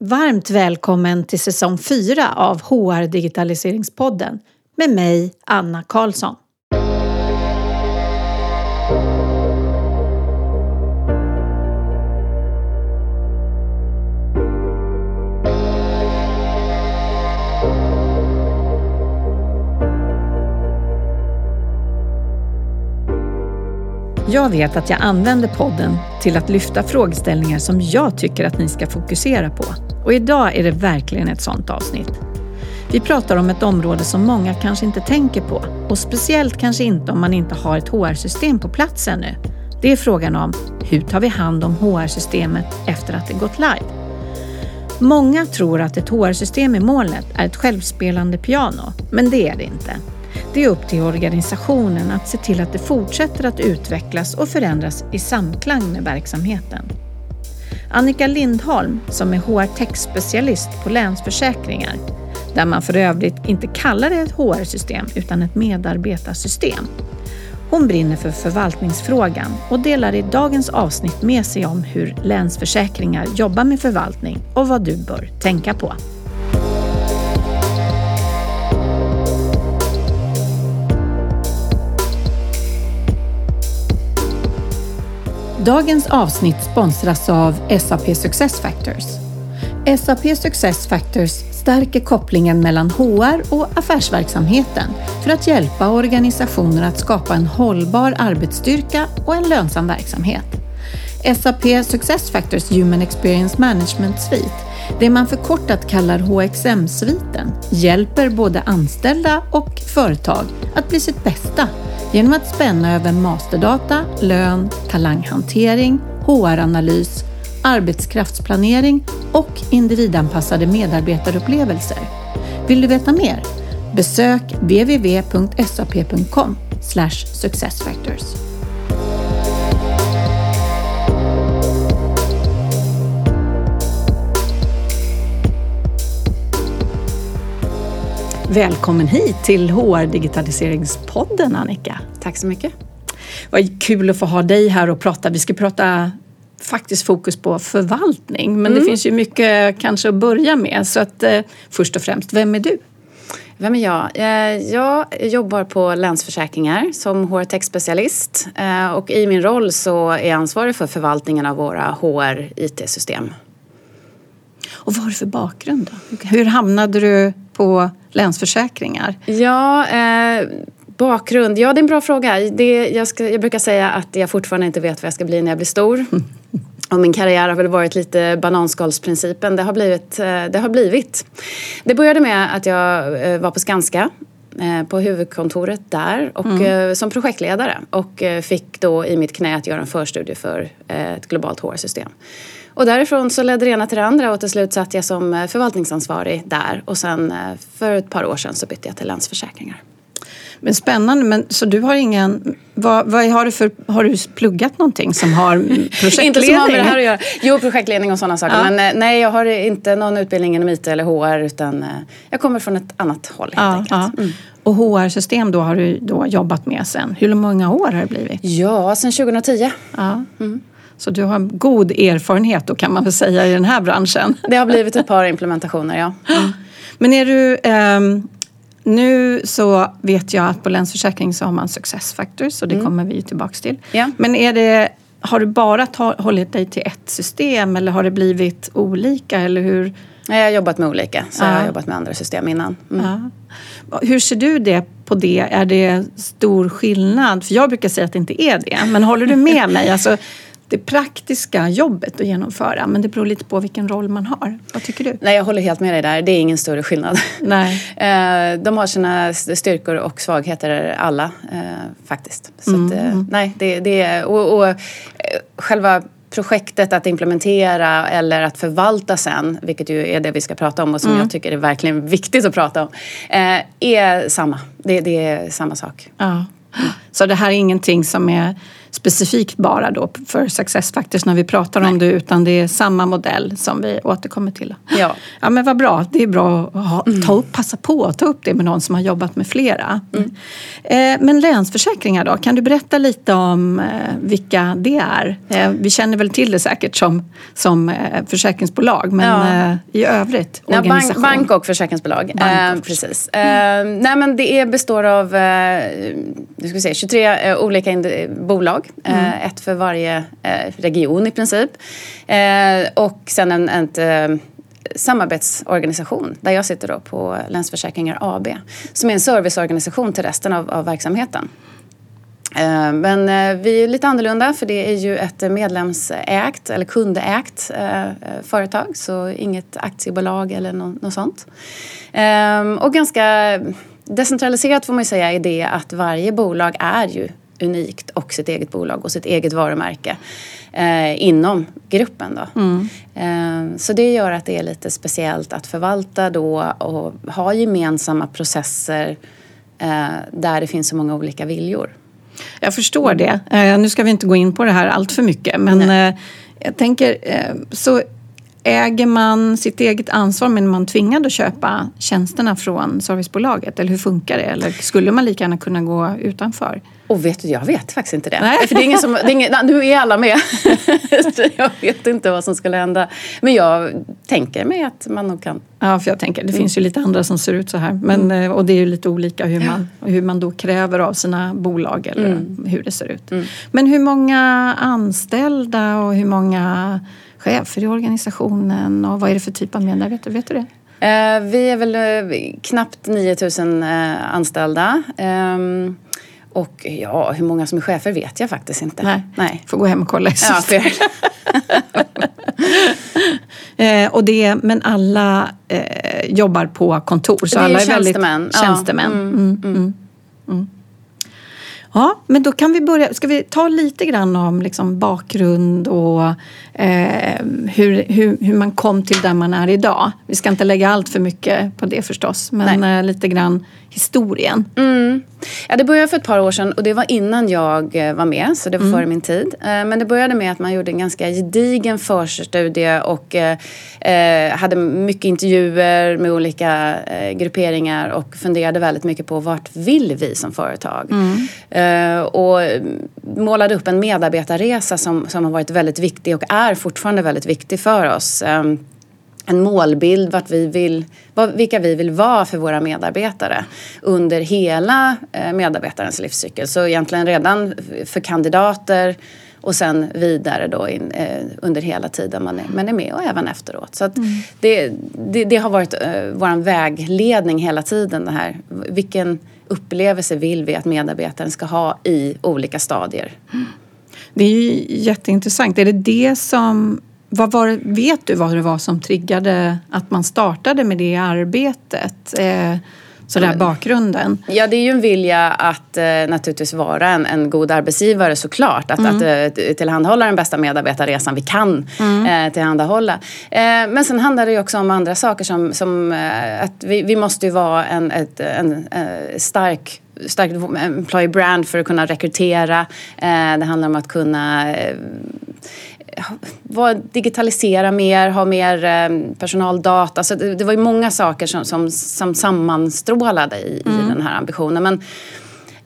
Varmt välkommen till säsong 4 av HR Digitaliseringspodden med mig, Anna Karlsson. Jag vet att jag använder podden till att lyfta frågeställningar som jag tycker att ni ska fokusera på. Och idag är det verkligen ett sådant avsnitt. Vi pratar om ett område som många kanske inte tänker på och speciellt kanske inte om man inte har ett HR-system på plats ännu. Det är frågan om hur tar vi hand om HR-systemet efter att det gått live? Många tror att ett HR-system i molnet är ett självspelande piano, men det är det inte. Det är upp till organisationen att se till att det fortsätter att utvecklas och förändras i samklang med verksamheten. Annika Lindholm, som är HR Tech-specialist på Länsförsäkringar, där man för övrigt inte kallar det ett HR-system utan ett medarbetarsystem. Hon brinner för förvaltningsfrågan och delar i dagens avsnitt med sig om hur Länsförsäkringar jobbar med förvaltning och vad du bör tänka på. Dagens avsnitt sponsras av SAP Success Factors. SAP Success Factors stärker kopplingen mellan HR och affärsverksamheten för att hjälpa organisationer att skapa en hållbar arbetsstyrka och en lönsam verksamhet. SAP Success Factors Human Experience Management Suite, det man förkortat kallar HXM-sviten, hjälper både anställda och företag att bli sitt bästa genom att spänna över masterdata, lön, talanghantering, HR-analys, arbetskraftsplanering och individanpassade medarbetarupplevelser. Vill du veta mer? Besök www.sap.com successfactors. Välkommen hit till HR Digitaliseringspodden Annika. Tack så mycket. Vad kul att få ha dig här och prata. Vi ska prata faktiskt fokus på förvaltning men mm. det finns ju mycket kanske att börja med. Så att eh, först och främst, vem är du? Vem är jag? Eh, jag jobbar på Länsförsäkringar som HR-tech-specialist eh, och i min roll så är jag ansvarig för förvaltningen av våra HR-IT-system. Och vad har du för bakgrund då? Hur hamnade du på Länsförsäkringar? Ja, eh, bakgrund. Ja, det är en bra fråga. Det, jag, ska, jag brukar säga att jag fortfarande inte vet vad jag ska bli när jag blir stor. Och min karriär har väl varit lite bananskalsprincipen. Det har blivit. Eh, det, har blivit. det började med att jag eh, var på Skanska eh, på huvudkontoret där och mm. som projektledare och fick då i mitt knä att göra en förstudie för ett globalt HR-system. Och därifrån så ledde det ena till det andra och till slut satt jag som eh, förvaltningsansvarig där och sen eh, för ett par år sedan så bytte jag till Länsförsäkringar. Men spännande, men så du har ingen, vad, vad, har, du för, har du pluggat någonting som har projektledning? inte som har med det här att göra. Jo, projektledning och sådana saker. Ja. Men eh, nej, jag har inte någon utbildning inom IT eller HR utan jag kommer från ett annat håll helt ja, enkelt. Ja. Mm. Och HR-system då har du då jobbat med sen. Hur många år har det blivit? Ja, sen 2010. Ja. Mm. Så du har god erfarenhet då kan man väl säga i den här branschen. Det har blivit ett par implementationer, ja. Mm. Men är du... Eh, nu så vet jag att på Länsförsäkring så har man success factors och det mm. kommer vi tillbaka till. Ja. Men är det, har du bara ta, hållit dig till ett system eller har det blivit olika eller hur? Jag har jobbat med olika, så ja. jag har jobbat med andra system innan. Mm. Ja. Hur ser du det på det? Är det stor skillnad? För jag brukar säga att det inte är det. Men håller du med mig? Alltså, det praktiska jobbet att genomföra men det beror lite på vilken roll man har. Vad tycker du? Nej, jag håller helt med dig där. Det är ingen större skillnad. Nej. Eh, de har sina styrkor och svagheter alla eh, faktiskt. Så mm. att, eh, mm. nej, det, det är... Och, och själva projektet att implementera eller att förvalta sen, vilket ju är det vi ska prata om och som mm. jag tycker är verkligen viktigt att prata om, är samma. Det, det är samma sak. Ja. Så det här är ingenting som är specifikt bara då för Success Factors när vi pratar Nej. om det utan det är samma modell som vi återkommer till. Ja. ja men vad bra, det är bra att ha, ta upp, passa på att ta upp det med någon som har jobbat med flera. Mm. Eh, men Länsförsäkringar då, kan du berätta lite om eh, vilka det är? Eh, vi känner väl till det säkert som, som eh, försäkringsbolag men ja. Eh, i övrigt ja, bank, bank, och försäkringsbolag. Bank och precis. Mm. nej men det är, består av nu ska se, 23 olika bolag. Mm. ett för varje region i princip. och sen en, en samarbetsorganisation där jag sitter då på Länsförsäkringar AB som är en serviceorganisation till resten av, av verksamheten. Eh, men eh, vi är lite annorlunda för det är ju ett medlemsägt eller kundägt eh, företag så inget aktiebolag eller något sånt. Och ganska decentraliserat får man ju säga i det att varje bolag är ju unikt och sitt eget bolag och sitt eget varumärke eh, inom gruppen. Då. Mm. Eh, så det gör att det är lite speciellt att förvalta då och ha gemensamma processer eh, där det finns så många olika viljor. Jag förstår det. Eh, nu ska vi inte gå in på det här allt för mycket men eh, jag tänker eh, så Äger man sitt eget ansvar men man tvingad att köpa tjänsterna från servicebolaget? Eller hur funkar det? Eller skulle man lika gärna kunna gå utanför? Och vet du, jag vet faktiskt inte det. Nej. För det är ingen som, det är ingen, nu är alla med. jag vet inte vad som skulle hända. Men jag tänker mig att man nog kan. Ja, för jag tänker, det mm. finns ju lite andra som ser ut så här. Men, mm. Eh, och det är ju lite olika hur man, hur man då kräver av sina bolag eller mm. hur det ser ut. Mm. Men hur många anställda och hur många chefer i organisationen och vad är det för typ av medlemmar? Vet, vet du det? Eh, vi är väl eh, knappt 9000 eh, anställda. Och ja, hur många som är chefer vet jag faktiskt inte. Nej, Nej. får gå hem och kolla i ja, eh, och det, Men alla eh, jobbar på kontor? Så är alla är tjänstemän. Väldigt, tjänstemän. Ja. Mm, mm, mm. mm. mm. Ja, men då kan vi börja. Ska vi ta lite grann om liksom bakgrund och eh, hur, hur, hur man kom till där man är idag? Vi ska inte lägga allt för mycket på det förstås, men eh, lite grann historien. Mm. Ja, det började för ett par år sedan och det var innan jag eh, var med, så det var mm. före min tid. Eh, men det började med att man gjorde en ganska gedigen förstudie och eh, hade mycket intervjuer med olika grupperingar och funderade väldigt mycket på vart vill vi som företag? Mm. Och målade upp en medarbetarresa som, som har varit väldigt viktig och är fortfarande väldigt viktig för oss en målbild vart vi vill, vilka vi vill vara för våra medarbetare under hela eh, medarbetarens livscykel. Så egentligen redan för kandidater och sen vidare då in, eh, under hela tiden man är, man är med och även efteråt. Så mm. det, det, det, har varit eh, vår vägledning hela tiden. Det här. Vilken upplevelse vill vi att medarbetaren ska ha i olika stadier? Det är ju jätteintressant. Är det det som vad var, vet du vad det var som triggade att man startade med det arbetet? Eh, sådär bakgrunden. Ja, det är ju en vilja att eh, naturligtvis vara en, en god arbetsgivare såklart. Att, mm. att eh, tillhandahålla den bästa medarbetarresan vi kan mm. eh, tillhandahålla. Men sen handlar det ju också om andra saker som, som att vi, vi måste ju vara en, ett, en, stark stark employee brand för att kunna rekrytera. det handlar om att kunna digitalisera mer, ha mer eh, personaldata. Så det, det var ju många saker som, som, som sammanstrålade i, mm. i den här ambitionen. Men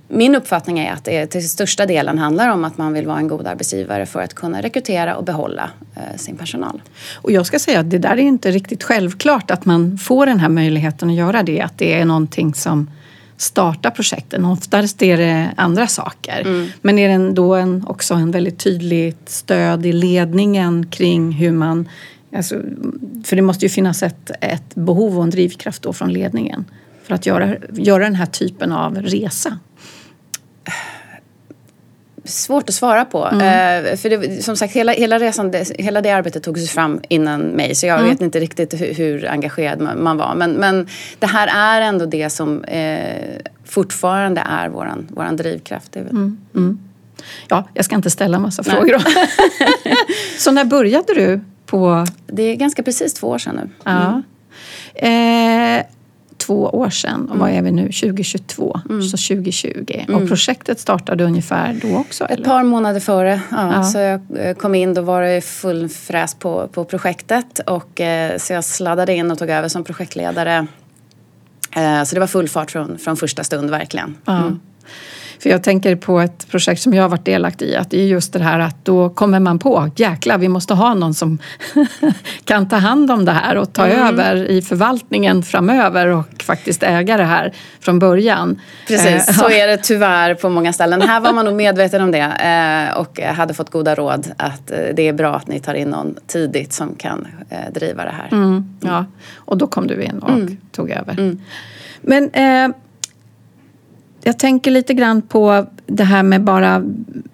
min uppfattning är att det till största delen handlar om att man vill vara en god arbetsgivare för att kunna rekrytera och behålla eh, sin personal. Och jag ska säga att det där är inte riktigt självklart att man får den här möjligheten att göra det. Att det är någonting som starta projekten. Oftast är det andra saker. Mm. Men är det då en, också en väldigt tydligt stöd i ledningen kring hur man... Alltså, för det måste ju finnas ett, ett behov och en drivkraft då från ledningen för att göra, göra den här typen av resa. Svårt att svara på. Mm. Uh, för det, som sagt, hela, hela resan, det, hela det arbetet togs fram innan mig. Så jag mm. vet inte riktigt hur, hur engagerad man, man, var. Men, men det här är ändå det som uh, fortfarande är våran, våran drivkraft. Mm. Mm. Ja, jag ska inte ställa massa Nej. frågor. så när började du? på... Det är ganska precis två år sedan nu. Ja. Mm. Eh, två år sedan. Och vad är vi nu? 2022, mm. så 2020. Mm. Och projektet startade ungefär då också? Ett par månader före. Ja, ja. Så jag eh, kom in, då var det full fräs på, på projektet. Och, eh, så jag sladdade in och tog över som projektledare. Eh, så det var full fart från, från första stund verkligen. Mm. För jag tänker på ett projekt som jag har varit delaktig i, att det är just det här att då kommer man på, jäklar vi måste ha någon som kan ta hand om det här och ta mm. över i förvaltningen framöver och faktiskt äga det här från början. Precis, eh, så är det tyvärr på många ställen. Här var man nog medveten om det eh, och hade fått goda råd att eh, det är bra att ni tar in någon tidigt som kan driva det här. Mm, ja, och då kom du in och mm. tog över. Mm. Men jag tänker lite grann på det här med bara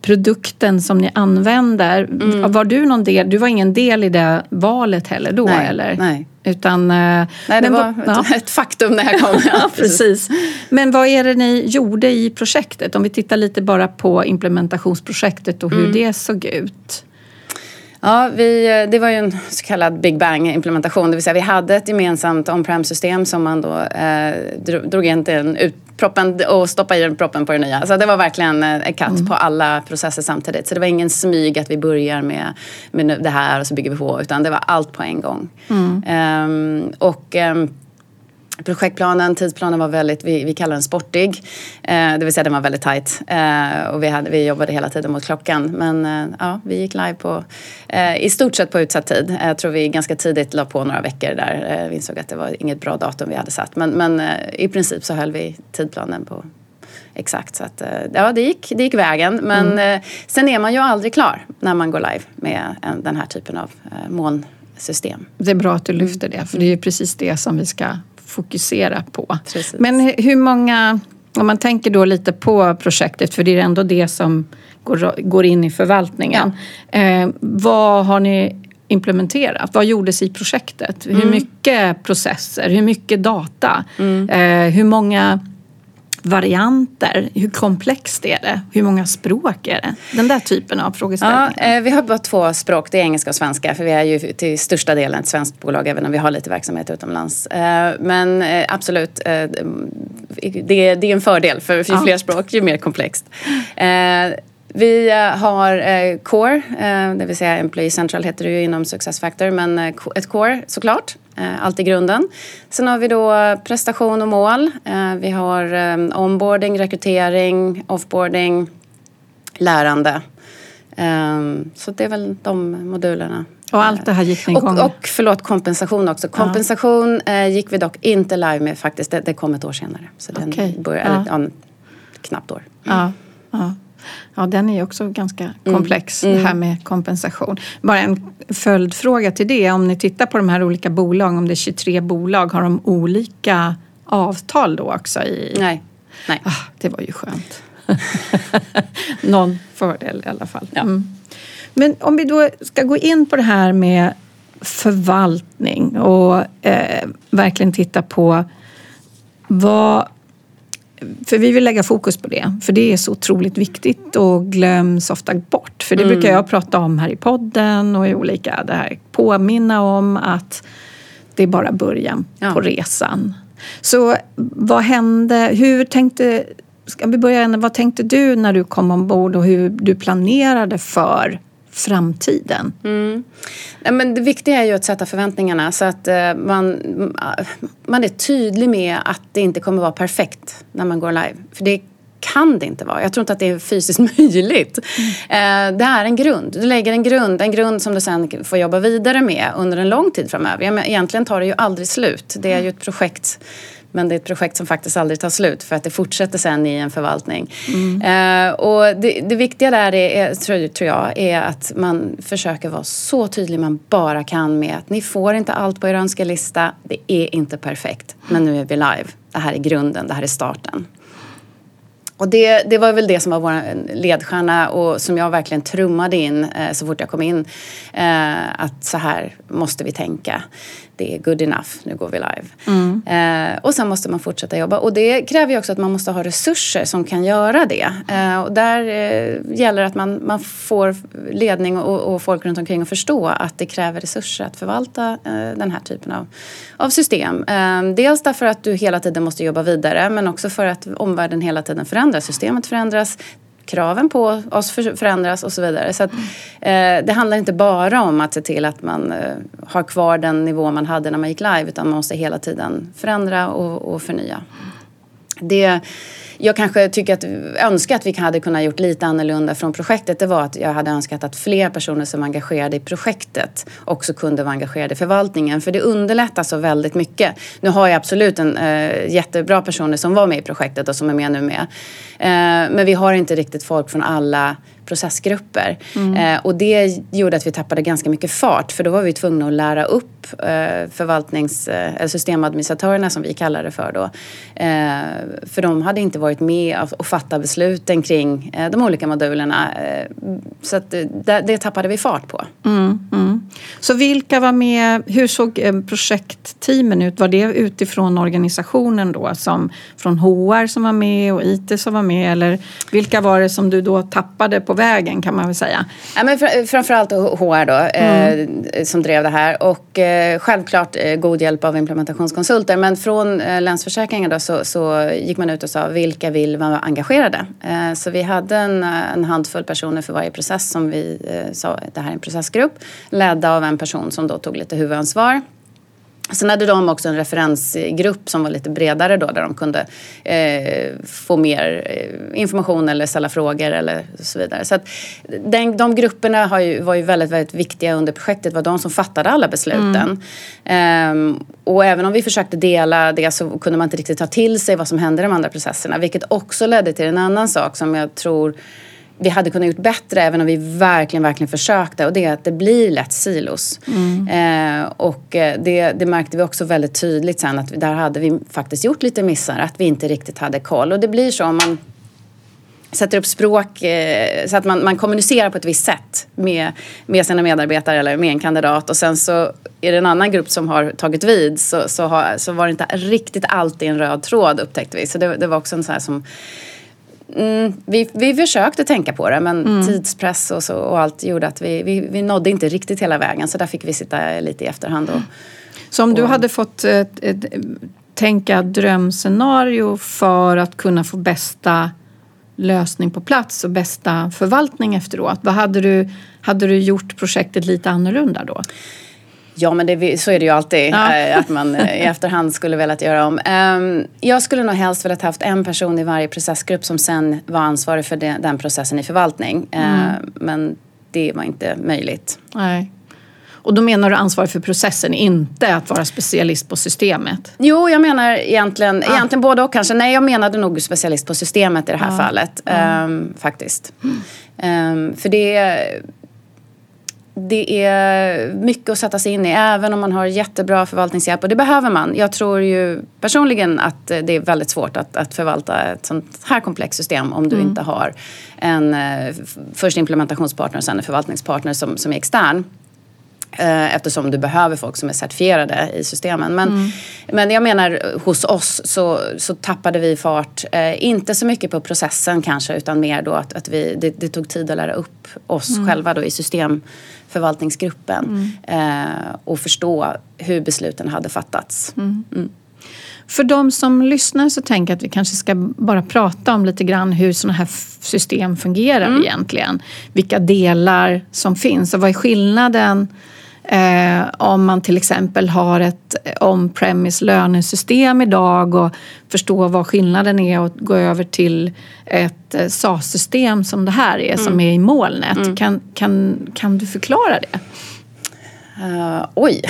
produkten som ni använder. Mm. Var du någon del? Du var ingen del i det valet heller då nej, eller? Nej. Utan, nej, det men, var ja. ett, faktum när jag kom. ja, precis. Men vad är det ni gjorde i projektet? Om vi tittar lite bara på implementationsprojektet och hur mm. det såg ut. Ja, vi, det var ju en så kallad Big Bang-implementation. Det vill säga vi hade ett gemensamt on-prem-system som man då eh, drog in till en ut, proppen och stoppade i proppen på det nya. Så det var verkligen en katt mm. på alla processer samtidigt. Så det var ingen smyg att vi börjar med, med det här och så bygger vi på. Utan det var allt på en gång. Mm. Um, och um, Projektplanen, tidsplanen var väldigt, vi, vi kallar den sportig. Eh, det vill säga den var väldigt tajt. Eh, och vi, hade, vi jobbade hela tiden mot klockan. Men eh, ja, vi gick live på, eh, i stort sett på utsatt tid. Jag tror vi ganska tidigt la på några veckor där. Eh, vi insåg att det var inget bra datum vi hade satt. Men, men eh, i princip så höll vi tidplanen på exakt. Så att, ja, det gick, det gick vägen. Men mm. sen är man ju aldrig klar när man går live med en, den här typen av molnsystem. Det är bra att du lyfter det, för det är ju precis det som vi ska fokusera på. Precis. Men hur många, om man tänker då lite på projektet, för det är ändå det som går, går in i förvaltningen. Ja. Eh, vad har ni implementerat? Vad gjordes i projektet? Mm. Hur mycket processer? Hur mycket data? Mm. Eh, hur många varianter? Hur komplext är det? Hur många språk är det? Den där typen av frågeställningar. Ja, eh, vi har bara två språk, det är engelska och svenska. För vi är ju till största delen ett svenskt bolag även om vi har lite verksamhet utomlands. Eh, men eh, absolut, det är en fördel för ju ja. fler språk ju mer komplext. Vi har Core, det vill säga Employee Central heter det ju inom SuccessFactor, men ett Core såklart Eh, allt i grunden. Sen har vi då prestation och mål. Eh, vi har eh, onboarding, rekrytering, offboarding, lärande. Så det är väl de modulerna. Och allt det här gick ni och, och förlåt, kompensation också. Kompensation ja. gick vi dock inte live med faktiskt. Det, det kom ett år senare. Så den okay. började, ja. eller, ja, knappt år. Mm. Ja. Ja. Den är också ganska mm. komplex, mm. det här med kompensation. Bara en följdfråga till det. Om ni tittar på de här olika bolagen, om det är 23 bolag, har de olika avtal då också? I... Nej. Nej. Ah, det var ju skönt. Någon fördel i alla fall. Ja. Mm. Men om vi då ska gå in på det här med förvaltning och eh, verkligen titta på vad för vi vill lägga fokus på det, för det är så otroligt viktigt och glöms ofta bort. För det mm. brukar jag prata om här i podden och i olika, det här påminna om att det är bara början ja. på resan. Så vad hände, hur tänkte, ska vi börja, vad tänkte du när du kom ombord och hur du planerade för framtiden? Mm. men det viktiga är ju att sätta förväntningarna så att eh, man, eh, man är tydlig med att det inte kommer vara perfekt när man går live. För det kan det inte vara. Jag tror inte att det är fysiskt möjligt. Mm. Det är en grund. Du lägger en grund, en grund som du sen får jobba vidare med under en lång tid framöver. Egentligen tar det ju aldrig slut. Det är ju ett projekt men det är ett projekt som faktiskt aldrig tar slut för att det fortsätter sen i en förvaltning. Mm. Eh, och det, det, viktiga där är, tror, tror jag är att man försöker vara så tydlig man bara kan med att ni får inte allt på er önskelista. Det är inte perfekt, men nu är vi live. Det här är grunden, det här är starten. och det, det var väl det som var vår ledstjärna och som jag verkligen trummade in eh, så fort jag kom in. Eh, att så här måste vi tänka. Det är good enough, nu går vi live. Mm. Eh, och sen måste man fortsätta jobba. Och det kräver ju också att man måste ha resurser som kan göra det. Eh, och där eh, gäller att man, man får ledning och, och, folk runt omkring att förstå att det kräver resurser att förvalta eh, den här typen av, av system. dels därför att du hela tiden måste jobba vidare men också för att omvärlden hela tiden förändras, systemet förändras, kraven på oss förändras och så vidare. Så att, eh, det handlar inte bara om att se till att man eh, har kvar den nivå man hade när man gick live utan man måste hela tiden förändra och, och förnya. Det jag kanske tycker att, önskar att vi hade kunnat gjort lite annorlunda från projektet. Det var att jag hade önskat att fler personer som var engagerade i projektet också kunde vara engagerade i förvaltningen. För det underlättar så väldigt mycket. Nu har jag absolut en äh, jättebra personer som var med i projektet och som är med nu med. Äh, men vi har inte riktigt folk från alla processgrupper. Mm. Eh, och det gjorde att vi tappade ganska mycket fart för då var vi tvungna att lära upp eh, förvaltnings, eh, systemadministratörerna som vi kallar det för då. Eh, för de hade inte varit med och, fattat besluten kring eh, de olika modulerna. Eh, så att, det, det, tappade vi fart på. Mm, mm. Så vilka var med? Hur såg projektteamen ut? Var det utifrån organisationen då? Som från HR som var med och IT som var med? Eller vilka var det som du då tappade på vägen kan man väl säga. Ja, men fr framförallt HR då, eh, mm. eh, som drev det här och eh, självklart eh, god hjälp av implementationskonsulter. Men från eh, Länsförsäkringar då så, så, gick man ut och sa vilka vill vara engagerade? Eh, så vi hade en, eh, en, handfull personer för varje process som vi eh, sa, det här är en processgrupp, ledda av en person som då tog lite huvudansvar. Sen hade de också en referensgrupp som var lite bredare då där de kunde eh, få mer eh, information eller ställa frågor eller så vidare. Så att den, de grupperna har ju, var ju väldigt, väldigt viktiga under projektet. Var de som fattade alla besluten. Mm. Eh, och även om vi försökte dela det så kunde man inte riktigt ta till sig vad som hände i de andra processerna. Vilket också ledde till en annan sak som jag tror vi hade kunnat gjort bättre även om vi verkligen, verkligen försökte. Och det är att det blir lätt silos. Mm. Eh, och eh, det, det, märkte vi också väldigt tydligt sen att där hade vi faktiskt gjort lite missar. Att vi inte riktigt hade koll. Och det blir så om man sätter upp språk eh, så att man, man kommunicerar på ett visst sätt med, med sina medarbetare eller med en kandidat och sen så är det en annan grupp som har tagit vid så, så, har, så var det inte riktigt alltid en röd tråd upptäckte vi. Så det, det var också en sån här som Mm, vi, vi försökte tänka på det men mm. tidspress och, så, och allt gjorde att vi, vi, vi nådde inte riktigt hela vägen så där fick vi sitta lite i efterhand. Och, så om och, du hade fått ett, ett, tänka drömscenario för att kunna få bästa lösning på plats och bästa förvaltning efteråt. Vad hade du, hade du gjort projektet lite annorlunda då? Ja, men det, så är det ju alltid. Ja. Eh, att man eh, i efterhand skulle velat göra om. Ehm, jag skulle nog helst velat haft en person i varje processgrupp som sen var ansvarig för den processen i förvaltning. Ehm, mm. Men det var inte möjligt. Nej. Och då menar du ansvarig för processen, inte att vara specialist på systemet? Jo, jag menar egentligen, ja. egentligen både och kanske. Nej, jag menade nog specialist på systemet i det här ja. fallet. Um, faktiskt. Mm. Um, för det det är mycket att sätta sig in i även om man har jättebra förvaltningshjälp och det behöver man. Jag tror ju personligen att det är väldigt svårt att, att förvalta ett sånt här komplext system om du mm. inte har en eh, först implementationspartner och sen en förvaltningspartner som, som är extern. Eh, eftersom du behöver folk som är certifierade i systemen. Men, mm. men jag menar hos oss så, så tappade vi fart. Eh, inte så mycket på processen kanske utan mer då att, att vi, det, det tog tid att lära upp oss mm. själva då i systemförvaltningsgruppen. Mm. Eh, och förstå hur besluten hade fattats. Mm. Mm. För de som lyssnar så tänker jag att vi kanske ska bara prata om lite grann hur sådana här system fungerar mm. egentligen. Vilka delar som finns och vad är skillnaden Eh, om man till exempel har ett on-premise lönesystem idag och förstår vad skillnaden är att gå över till ett eh, SAS-system som det här är, mm. som är i molnet. Mm. Kan, kan, kan du förklara det? Uh, oj,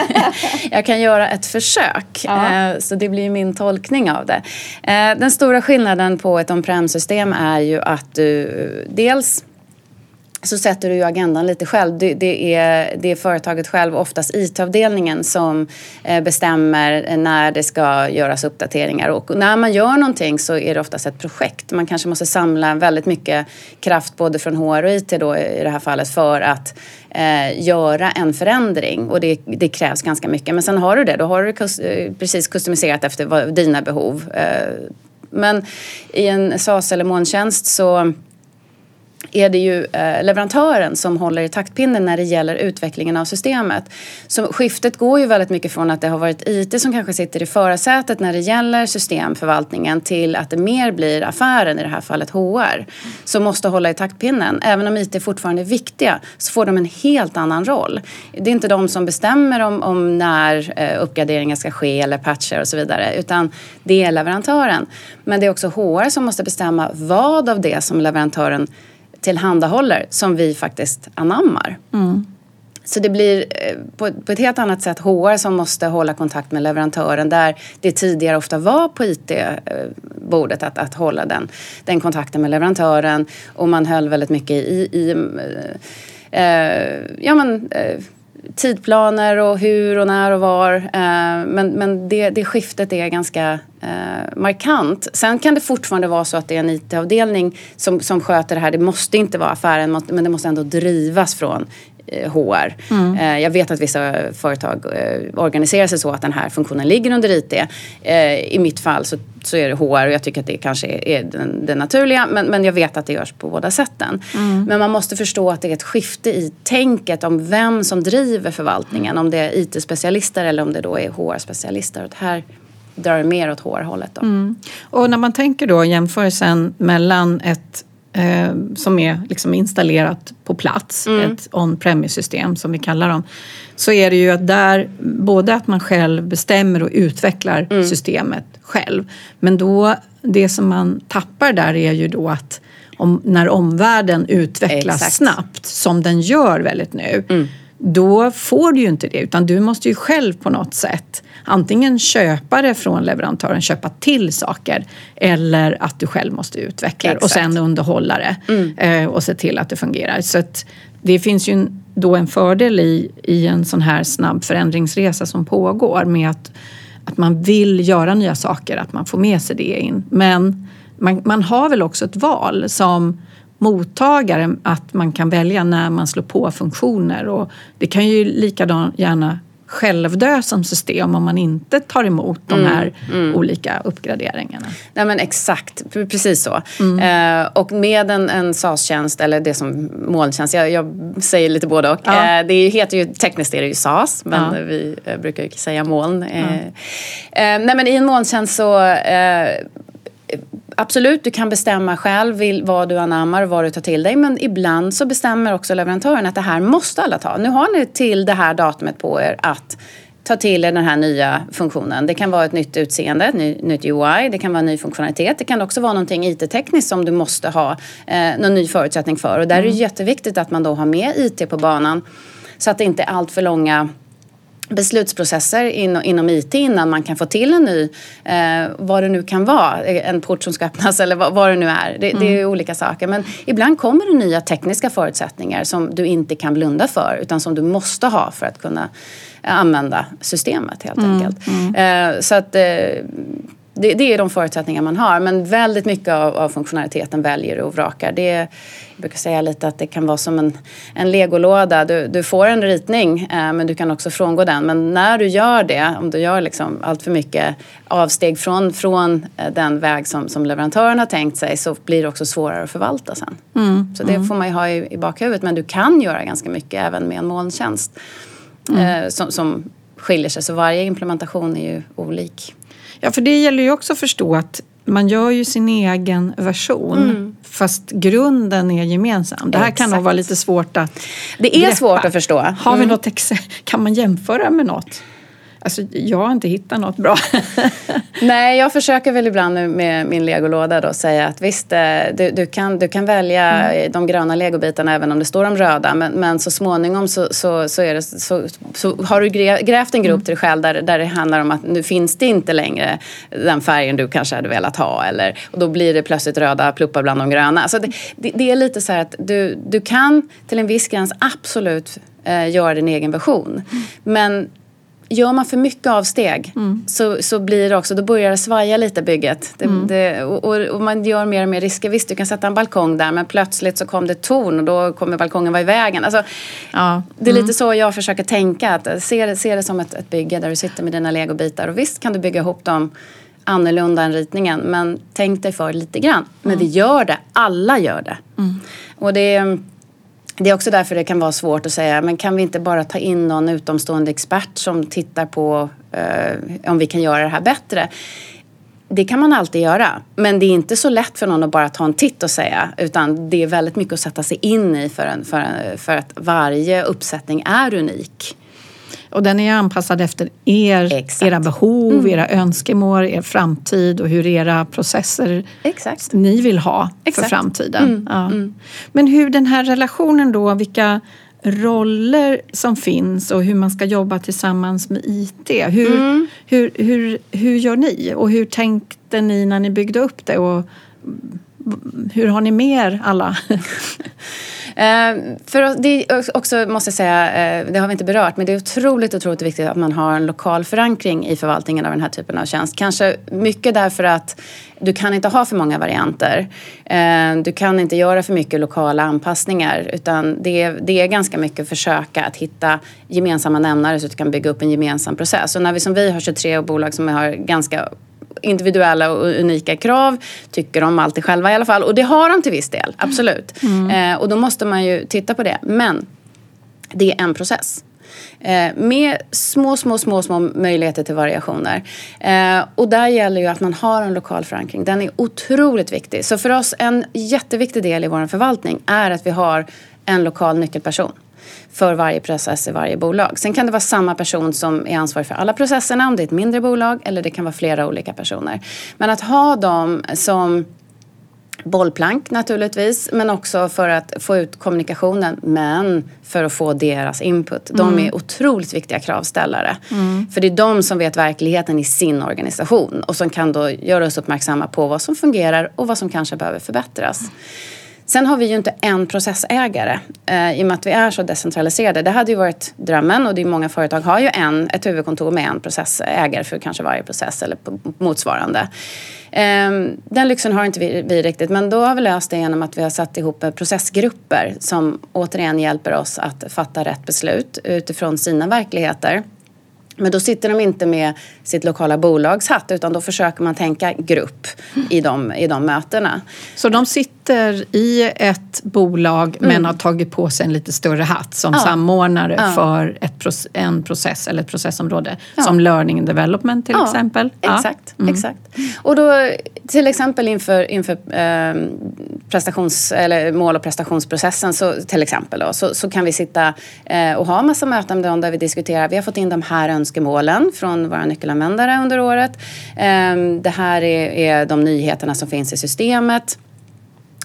jag kan göra ett försök. Uh, så det blir min tolkning av det. Uh, den stora skillnaden på ett on-prem-system är ju att du dels så sätter du ju agendan lite själv. Det, det, är, det är företaget själv, oftast IT-avdelningen, som eh, bestämmer när det ska göras uppdateringar. Och när man gör någonting så är det oftast ett projekt. Man kanske måste samla väldigt mycket kraft både från HR och IT då, i det här fallet för att eh, göra en förändring. Och det, det, krävs ganska mycket. Men sen har du det, då har du eh, precis customiserat efter vad, dina behov. Eh, men i en SAS eller molntjänst så är det ju eh, leverantören som håller i taktpinnen när det gäller utvecklingen av systemet. Så skiftet går ju väldigt mycket från att det har varit IT som kanske sitter i förarsätet när det gäller systemförvaltningen till att det mer blir affären, i det här fallet HR, som måste hålla i taktpinnen. Även om IT fortfarande är viktiga så får de en helt annan roll. Det är inte de som bestämmer om, om när eh, uppgraderingar ska ske eller patcher och så vidare utan det är leverantören. Men det är också HR som måste bestämma vad av det som leverantören tillhandahåller som vi faktiskt anammar. Mm. Så det blir eh, på, på, ett helt annat sätt HR som måste hålla kontakt med leverantören där det tidigare ofta var på IT-bordet att, att hålla den, den kontakten med leverantören och man höll väldigt mycket i, i äh, ja, men, äh, tidplaner och hur och när och var. Eh, men men det, det skiftet är ganska eh, markant. Sen kan det fortfarande vara så att det är en IT-avdelning som, som sköter det här. Det måste inte vara affären men det måste ändå drivas från HR. Eh, mm. Eh, jag vet att vissa företag eh, organiserar sig så att den här funktionen ligger under IT. I mitt fall så, så är det HR och jag tycker att det kanske är det naturliga men, men jag vet att det görs på båda sätten. Mm. Men man måste förstå att det är ett skifte i tänket om vem som driver förvaltningen. Om det är IT-specialister eller om det då är HR-specialister. här drar det mer åt HR-hållet. Mm. Och när man tänker då jämförelsen mellan ett eh, som är liksom installerat på plats, mm. ett on-premise-system som vi kallar dem, så är det ju att där både att man själv bestämmer och utvecklar mm. systemet själv. Men då, det som man tappar där är ju då att om, när omvärlden utvecklas Exakt. snabbt, som den gör väldigt nu, mm. Då får du ju inte det utan du måste ju själv på något sätt antingen köpa det från leverantören, köpa till saker eller att du själv måste utveckla det och sen underhålla det mm. Eh, och se till att det fungerar. Så det finns ju då en fördel i, i en sån här snabb förändringsresa som pågår med att, att man vill göra nya saker, att man får med sig det in. Men man, man har väl också ett val som mottagare att man kan välja när man slår på funktioner och det kan ju likadant gärna självdö som system om man inte tar emot de mm, här mm. olika uppgraderingarna. Nej men exakt, precis så. Mm. Eh, och med en, en SAS-tjänst eller det som molntjänst, jag, jag säger lite både och. Ja. Eh, det heter ju, tekniskt är det ju SAS men ja. vi eh, brukar ju säga moln. Ja. Eh, eh, nej men i en molntjänst så eh, Absolut, du kan bestämma själv vad du anammar och vad du tar till dig. Men ibland så bestämmer också leverantören att det här måste alla ta. Nu har ni till det här datumet på er att ta till er den här nya funktionen. Det kan vara ett nytt utseende, ett nytt UI, det kan vara en ny funktionalitet. Det kan också vara någonting IT-tekniskt som du måste ha eh, någon ny förutsättning för. Och där mm. är det jätteviktigt att man då har med IT på banan så att det inte är allt för långa beslutsprocesser in, inom IT innan man kan få till en ny, eh, vad det nu kan vara, en port som ska öppnas eller vad, vad det nu är. Det, mm. det, är mm. olika saker. Men ibland kommer det nya tekniska förutsättningar som du inte kan blunda för utan som du måste ha för att kunna använda systemet helt mm. enkelt. Mm. Eh, så att eh, det, det, är de förutsättningar man har. Men väldigt mycket av, av funktionaliteten väljer du och vrakar. Det, jag brukar säga lite att det kan vara som en, en legolåda. Du, du får en ritning eh, men du kan också frångå den. Men när du gör det, om du gör liksom allt för mycket avsteg från, från eh, den väg som, som leverantören har tänkt sig så blir det också svårare att förvalta sen. Mm, så det mm. får man ju ha i, i bakhuvudet. Men du kan göra ganska mycket även med en molntjänst mm. eh, som, som skiljer sig. Så varje implementation är ju olik. Ja, för det gäller ju också att förstå att man gör ju sin egen version mm. fast grunden är gemensam. Det här Exakt. kan nog vara lite svårt att Det är greppa. svårt att förstå. Har vi mm. något Kan man jämföra med något? Alltså, jag har inte hittat något bra. Nej, jag försöker väl ibland med min legolåda då säga att visst, eh, du, du, kan, du kan välja mm. de gröna legobitarna även om det står de röda. Men, men så småningom så, så, så, det, så, så har du grävt en grop mm. till dig själv där, där det handlar om att nu finns det inte längre den färgen du kanske hade velat ha. Eller, och då blir det plötsligt röda pluppar bland de gröna. Alltså det, det, det är lite så här att du, du kan till en viss gräns absolut eh, göra din egen version. Mm. Men gör man för mycket avsteg mm. så, så blir det också, då börjar det svaja lite bygget. Det, mm. det, och, och, man gör mer och mer risker. Visst, du kan sätta en balkong där men plötsligt så kom det torn och då kommer balkongen vara i vägen. Alltså, ja. Det är mm. lite så jag försöker tänka. Att se, se det som ett, ett bygge där du sitter med dina legobitar. Och visst kan du bygga ihop dem annorlunda än ritningen men tänk dig för lite grann. Men mm. vi gör det, alla gör det. Mm. Och det det är också därför det kan vara svårt att säga, men kan vi inte bara ta in någon utomstående expert som tittar på eh, om vi kan göra det här bättre? Det kan man alltid göra, men det är inte så lätt för någon att bara ta en titt och säga, utan det är väldigt mycket att sätta sig in i för, en, för, en, för att varje uppsättning är unik. Och den är anpassad efter er, Exakt. era behov, mm. era önskemål, er framtid och hur era processer Exakt. ni vill ha Exakt. för framtiden. Mm. Ja. Mm. Men hur den här relationen då, vilka roller som finns och hur man ska jobba tillsammans med IT. Hur, mm. hur, hur, hur gör ni och hur tänkte ni när ni byggde upp det? Och hur har ni med er alla? Eh, för det också, måste jag säga, eh, det har vi inte berört, men det är otroligt, otroligt viktigt att man har en lokal förankring i förvaltningen av den här typen av tjänst. Kanske mycket därför att du kan inte ha för många varianter. Eh, du kan inte göra för mycket lokala anpassningar utan det är, det är ganska mycket att försöka att hitta gemensamma nämnare så att du kan bygga upp en gemensam process. Och när vi som vi har 23 bolag som har ganska individuella och unika krav. Tycker de alltid själva i alla fall. Och det har de till viss del, absolut. Mm. Eh, och då måste man ju titta på det. Men det är en process. Eh, med små, små, små, små möjligheter till variationer. Eh, och där gäller ju att man har en lokal förankring. Den är otroligt viktig. Så för oss, en jätteviktig del i vår förvaltning är att vi har en lokal nyckelperson för varje process i varje bolag. Sen kan det vara samma person som är ansvarig för alla processerna om det är ett mindre bolag eller det kan vara flera olika personer. Men att ha dem som bollplank naturligtvis, men också för att få ut kommunikationen, men för att få deras input. De mm. är otroligt viktiga kravställare. Mm. För det är de som vet verkligheten i sin organisation och som kan då göra oss uppmärksamma på vad som fungerar och vad som kanske behöver förbättras. Sen har vi ju inte en processägare eh, i och med att vi är så decentraliserade. Det hade ju varit drömmen och det är många företag har ju en, ett huvudkontor med en processägare för kanske varje process eller motsvarande. Eh, den lyxen har inte vi, vi, riktigt men då har vi löst det genom att vi har satt ihop processgrupper som återigen hjälper oss att fatta rätt beslut utifrån sina verkligheter. Men då sitter de inte med sitt lokala bolags hatt utan då försöker man tänka grupp i de, i de mötena. Så de sitter i ett bolag mm. men har tagit på sig en lite större hatt som ja. samordnare ja. för ett, en process eller ett processområde ja. som learning and development till exempel? Exakt, mm. exakt. Och då till exempel inför, inför eh, prestations, eller mål och prestationsprocessen så, till exempel då, så, så kan vi sitta eh, och ha massa möten där vi diskuterar. Vi har fått in de här önskemålen önskemålen från våra nyckelanvändare under året. Ehm, det här är, de nyheterna som finns i systemet.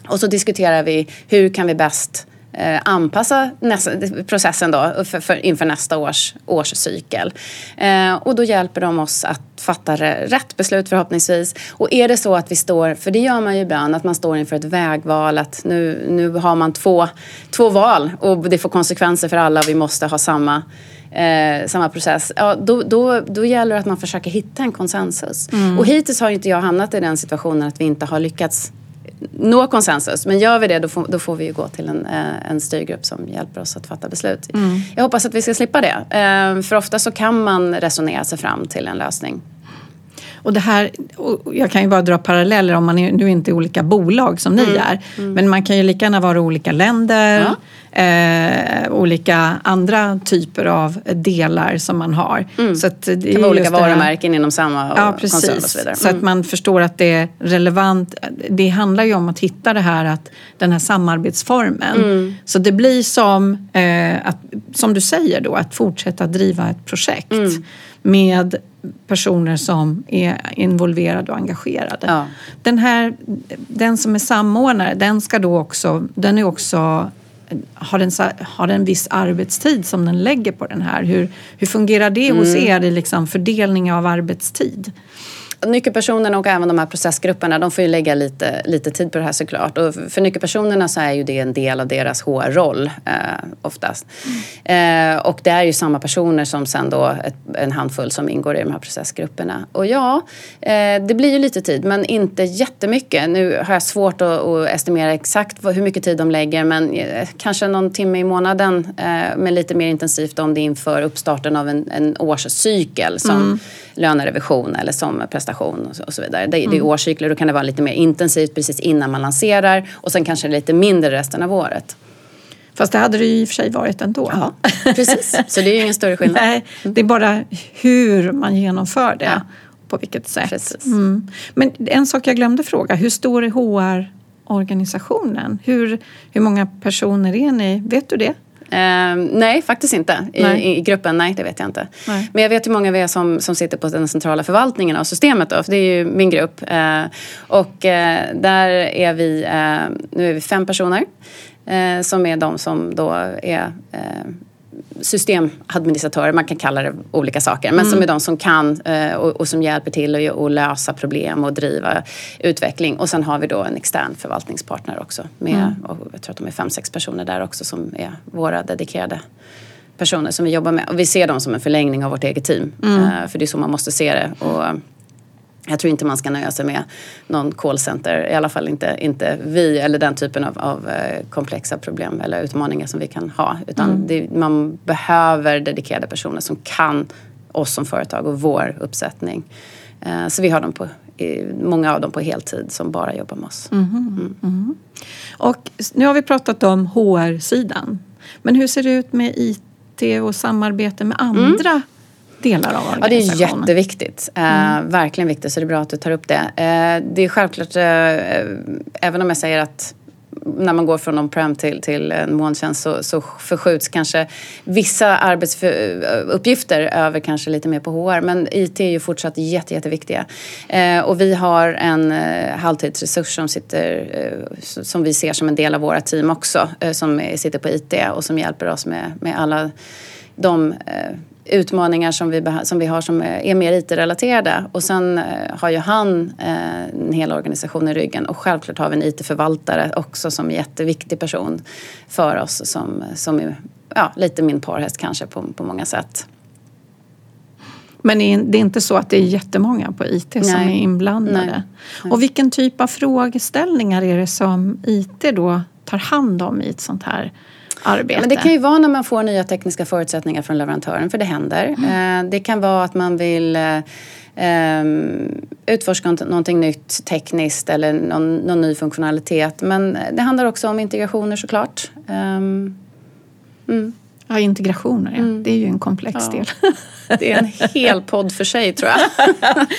Och så diskuterar vi hur kan vi bäst eh, anpassa nästa, processen då för, för, inför nästa års årscykel. Eh, och då hjälper de oss att fatta rätt beslut förhoppningsvis. Och är det så att vi står, för det gör man ju ibland, att man står inför ett vägval, att nu, nu har man två, två val och det får konsekvenser för alla och vi måste ha samma Eh, samma process, ja, då, då, då gäller det att man försöker hitta en konsensus. Mm. Och hittills har inte jag hamnat i den situationen att vi inte har lyckats nå konsensus. Men gör vi det då får, då får vi ju gå till en, eh, en styrgrupp som hjälper oss att fatta beslut. Mm. Jag hoppas att vi ska slippa det. Eh, för ofta så kan man resonera sig fram till en lösning. Och det här, jag kan ju bara dra paralleller om man är, nu inte är olika bolag som ni mm. är. Mm. Men man kan ju lika gärna vara olika länder. Ja eh, olika andra typer av delar som man har. Mm. Så det, det kan vara olika varumärken inom samma ja, precis. koncern och så vidare. Mm. Så att man förstår att det är relevant. Det handlar ju om att hitta det här att den här samarbetsformen. Mm. Så det blir som, eh, att, som du säger då, att fortsätta driva ett projekt. Med personer som är involverade och engagerade. Ja. Den, här, den som är samordnare, den ska då också, den är också har den, har den en viss arbetstid som den lägger på den här? Hur, hur fungerar det hos Mm. er i liksom fördelning av arbetstid? Nyckelpersonerna och även de här processgrupperna de får ju lägga lite, lite tid på det här såklart. Och för nyckelpersonerna så är ju det en del av deras HR-roll eh, oftast. Eh, och det är ju samma personer som sen då ett, en handfull som ingår i de här processgrupperna. Och ja, eh, det blir ju lite tid men inte jättemycket. Nu har jag svårt att, att estimera exakt vad, hur mycket tid de lägger men eh, kanske någon timme i månaden eh, men lite mer intensivt om det är inför uppstarten av en, en årscykel som lönerevision eller som prestation så, och så vidare. Det, det är årscykler, då kan det vara lite mer intensivt precis innan man lanserar och sen kanske lite mindre resten av året. Fast det hade det ju i och för sig varit ändå. Ja, precis. Så det är ju ingen större skillnad. Nej, det är bara hur man genomför det. Ja. På vilket sätt. Mm. Men en sak jag glömde fråga. Hur stor är HR-organisationen? Hur, hur många personer är ni? Vet du det? Eh, nej, faktiskt inte. I, Nej. I, gruppen, nej det vet jag inte. Nej. Men jag vet hur många vi är som, som sitter på den centrala förvaltningen av systemet då, för det är ju min grupp. Eh, och där är vi, eh, nu är vi fem personer eh, som är de som då är eh, systemadministratörer, man kan kalla det olika saker, men som är de som kan eh, och, som hjälper till att lösa problem och driva utveckling. Och sen har vi då en extern förvaltningspartner också. Med, och jag tror att de är fem, sex personer där också som är våra dedikerade personer som vi jobbar med. Och vi ser dem som en förlängning av vårt eget team. Eh, för det är så man måste se det. Och, jag tror inte man ska nöja sig med någon callcenter, i alla fall inte, inte vi eller den typen av, av eh, komplexa problem eller utmaningar som vi kan ha. Utan det, man behöver dedikerade personer som kan oss som företag och vår uppsättning. Eh, Så vi har dem på, många av dem på heltid som bara jobbar med oss. Och nu har vi pratat om HR-sidan. Men hur ser det ut med IT och samarbete med andra delar av Mm. Ja, det är organisationen? jätteviktigt. Eh, verkligen viktigt, så det är bra att du tar upp det. Eh, det är självklart, eh, även om jag säger att när man går från on-prem till, till en molntjänst så, så förskjuts kanske vissa arbetsuppgifter över kanske lite mer på HR. Men IT är ju fortsatt jätte, jätteviktiga. Eh, och vi har en eh, halvtidsresurs som, sitter, eh, som vi ser som en del av våra team också. Eh, som sitter på IT och som hjälper oss med, med alla de eh, utmaningar som vi, som vi har som är är mer IT-relaterade. Och sen eh, har ju han eh, en hel organisation i ryggen och självklart har vi en IT-förvaltare också som är jätteviktig person för oss som, som är ja, lite min parhäst kanske på, på många sätt. Men det är inte så att det är jättemånga på IT som Nej. är inblandade. Nej. Och vilken typ av frågeställningar är det som IT då tar hand om i ett sånt här arbete? Men det kan ju vara när man får nya tekniska förutsättningar från leverantören, för det händer. Eh, Det kan vara att man vill ehm, utforska någonting nytt tekniskt eller någon, någon ny funktionalitet. Men det handlar också om integrationer såklart. Ehm, Ja, integrationer, ja. Mm. det är ju en komplex Ja. del. Det är en hel podd för sig tror jag.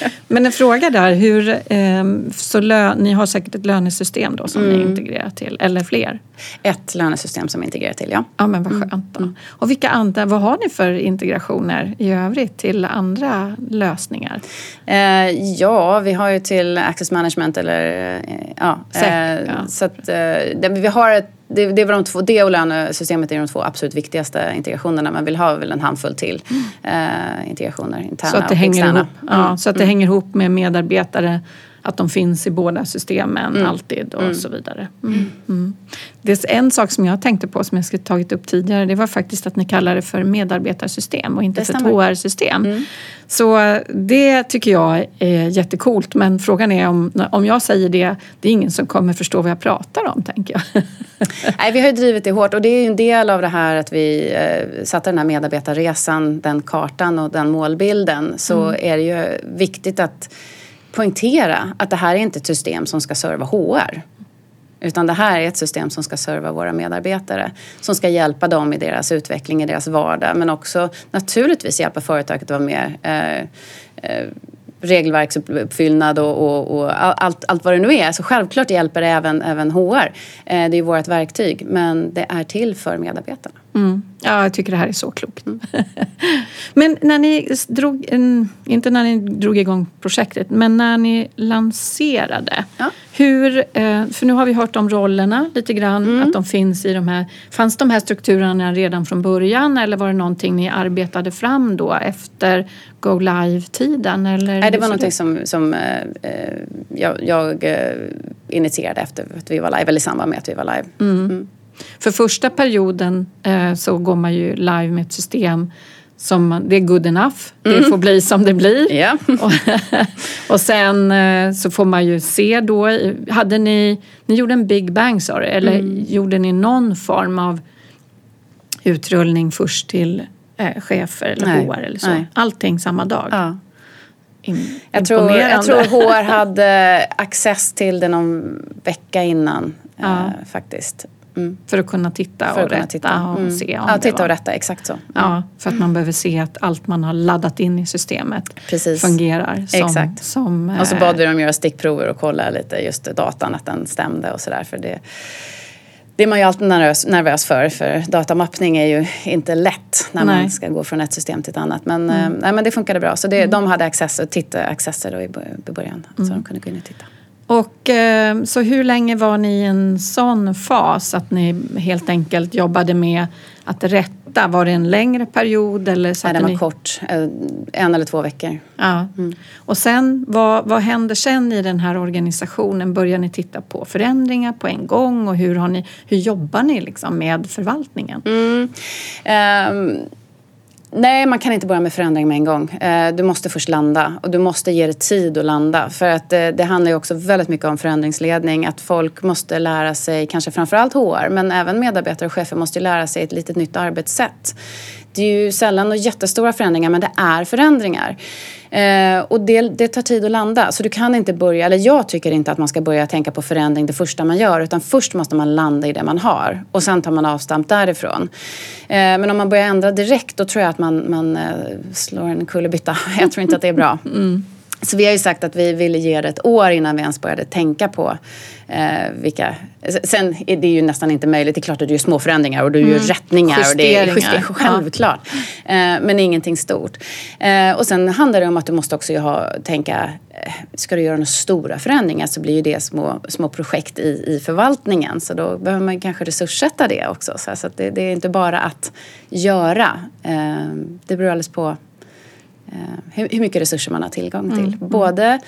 Men en fråga där, hur, ehm, så lö, ni har säkert ett lönesystem då som Mm. ni integrerar till, eller fler? Ett lönesystem som är integrerat till, ja. Ja men vad skönt då. Och vilka andra, vad har ni för integrationer i övrigt till andra lösningar? Eh, ja, vi har ju till Access Management eller eh, ja. Eh, ja. Så att eh, vi har ett, det, det, var de två, det och lönesystemet är de två absolut viktigaste integrationerna. Man vill ha väl en handfull till eh, integrationer, interna Så att det, och hänger externa. ihop, ja, Mm. så att det hänger ihop med medarbetare, att de finns i båda systemen Mm. alltid och så vidare. Mm. Mm. Det är en sak som jag tänkte på som jag skulle tagit upp tidigare, det var faktiskt att ni kallar det för medarbetarsystem och inte Det för. HR-system. Så det tycker jag är jättekult men frågan är om, om jag säger det, det är ingen som kommer förstå vad jag pratar om tänker jag. Nej, vi har ju drivit det hårt och det är en del av det här att vi eh, satte den här medarbetarresan, den kartan och den målbilden. Så är det ju viktigt att poängtera att det här är inte ett system som ska serva HR. Utan det här är ett system som ska serva våra medarbetare. Som ska hjälpa dem i deras utveckling, i deras vardag. Men också naturligtvis hjälpa företaget att vara mer eh, eh, regelverksuppfyllnad och, och, och allt, allt vad det nu är. Så självklart hjälper det även, även HR. Eh, det är ju vårt verktyg. Men det är till för medarbetarna. Mm. Ja, jag tycker det här är så klokt. Mm. men när ni drog, inte när ni drog igång projektet, men när ni lanserade. Ja. Hur, eh, för nu har vi hört om rollerna lite grann, mm. att de finns i de här. Fanns de här strukturerna redan från början eller var det någonting ni arbetade fram då efter Go Live-tiden? Nej, det var någonting som, som eh, eh, jag, jag initierade efter att vi var live, eller i samband med att vi var live. För första perioden eh, så går man ju live med ett system som det är good enough. Mm. Det får bli som det blir. Yeah. och, och sen eh, så får man ju se då. Hade ni, ni gjorde en big bang sa du, eller mm. gjorde ni någon form av utrullning först till eh, chefer eller Nej. HR eller så? Nej. Allting samma dag? Ja. In, jag, tror, jag tror HR hade access till det någon vecka innan ja. eh, faktiskt. Mm. För att kunna titta och rätta titta. och mm. se om Ja, titta och rätta, exakt så. Mm. Ja, för att man behöver se att allt man har laddat in i systemet Precis. fungerar. Som, exakt. Som, och så bad vi dem göra stickprover och kolla lite just datan, att den stämde och sådär. För det, det är man ju alltid nervös, nervös för, för datamappning är ju inte lätt när nej. man ska gå från ett system till ett annat. Men, mm. eh, nej, men det funkade bra. Så det, mm. de hade access, titta, accesser då i början, så mm. de kunde gå in och titta. Och, eh, så hur länge var ni i en sån fas att ni helt enkelt jobbade med att rätta? Var det en längre period? Eller Nej, den var ni... kort. Eh, en eller två veckor. Ja. Mm. Och sen, vad, vad händer sen i den här organisationen? Börjar ni titta på förändringar på en gång? Och hur, har ni, hur jobbar ni liksom med förvaltningen? Mm. Um Nej, man kan inte börja med förändring med en gång. Eh, du måste först landa och du måste ge det tid att landa. För att eh, det handlar ju också väldigt mycket om förändringsledning. Att folk måste lära sig, kanske framförallt HR, men även medarbetare och chefer måste lära sig ett litet nytt arbetssätt. Det är ju sällan några jättestora förändringar, men det är förändringar. Eh, och det, det, tar tid att landa. Så du kan inte börja, eller jag tycker inte att man ska börja tänka på förändring det första man gör. Utan först måste man landa i det man har. Och sen tar man avstamp därifrån. Eh, men om man börjar ändra direkt då tror jag att man, man eh, slår en kullerbytta. Jag tror inte att det är bra. Mm. Så vi har ju sagt att vi ville ge det ett år innan vi ens började tänka på eh, vilka... Sen är det ju nästan inte möjligt. Det är klart att du gör små förändringar och du mm. gör rättningar. Och det är justeringar, självklart. Ja. Eh, men ingenting stort. Eh, och sen handlar det om att du måste också ha, tänka, eh, ska du göra några stora förändringar så blir ju det små, små projekt i, i förvaltningen. Så då behöver man kanske resurssätta det också. Så, så det, det, är inte bara att göra. Eh, det beror alldeles på hur, hur mycket resurser man har tillgång till. Mm. mm. Både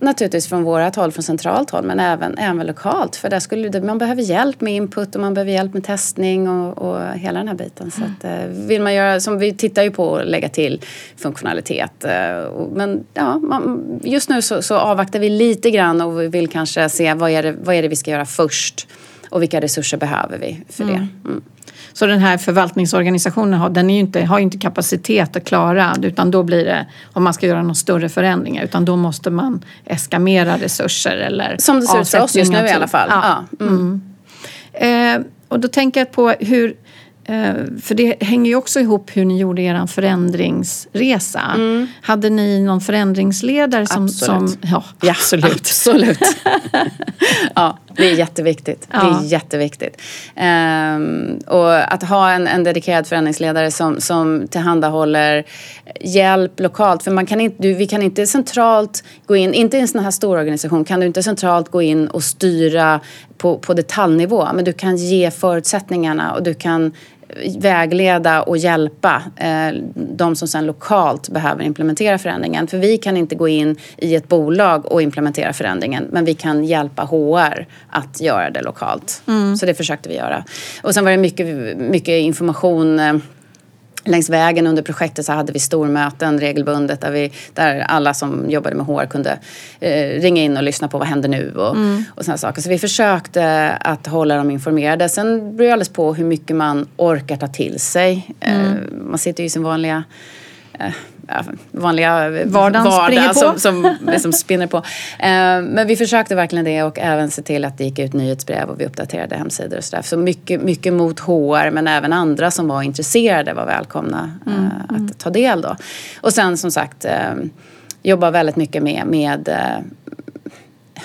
naturligtvis från vårat håll, från centralt håll, men även, även lokalt. För där skulle, man behöver hjälp med input och man behöver hjälp med testning och, och hela den här biten. Så att, eh, vill man göra, som vi tittar ju på att lägga till funktionalitet. Eh, men ja, man, just nu så, så, avvaktar vi lite grann och vi vill kanske se vad är, det, vad är det vi ska göra först och vilka resurser behöver vi för det. Mm. Så den här förvaltningsorganisationen har, den är inte, har inte kapacitet att klara utan då blir det, om man ska göra några större förändringar, utan då måste man äska mera resurser eller Som det ser ut för oss just nu i alla fall. Ja. Mm. Mm. Eh, och då tänker jag på hur för det hänger ju också ihop hur ni gjorde er förändringsresa. Mm. Hade ni någon förändringsledare som... Absolut. som ja, absolut. Ja, absolut. ja, det är jätteviktigt. Ja. Det är jätteviktigt. Um, och att ha en, en dedikerad förändringsledare som, som tillhandahåller hjälp lokalt. För man kan inte, du, vi kan inte centralt gå in, inte i en sån här stor organisation, kan du inte centralt gå in och styra på, på detaljnivå. Men du kan ge förutsättningarna och du kan vägleda och hjälpa eh, de som sen lokalt behöver implementera förändringen. För vi kan inte gå in i ett bolag och implementera förändringen men vi kan hjälpa HR att göra det lokalt. Mm. Så det försökte vi göra. Och sen var det mycket, mycket information eh, Längs vägen under projektet så hade vi stormöten regelbundet där, vi, där alla som jobbade med HR kunde eh, ringa in och lyssna på vad händer nu och, mm. och sådana saker. Så vi försökte att hålla dem informerade. Sen beror det alldeles på hur mycket man orkar ta till sig. Mm. Eh, man sitter ju i sin vanliga eh, vanliga Vardagen vardag som, som, som spinner på. Eh, men vi försökte verkligen det och även se till att det gick ut nyhetsbrev och vi uppdaterade hemsidor och sådär. Så mycket, mycket mot HR men även andra som var intresserade var välkomna eh, mm, att mm. ta del då. Och sen som sagt eh, jobba väldigt mycket med, med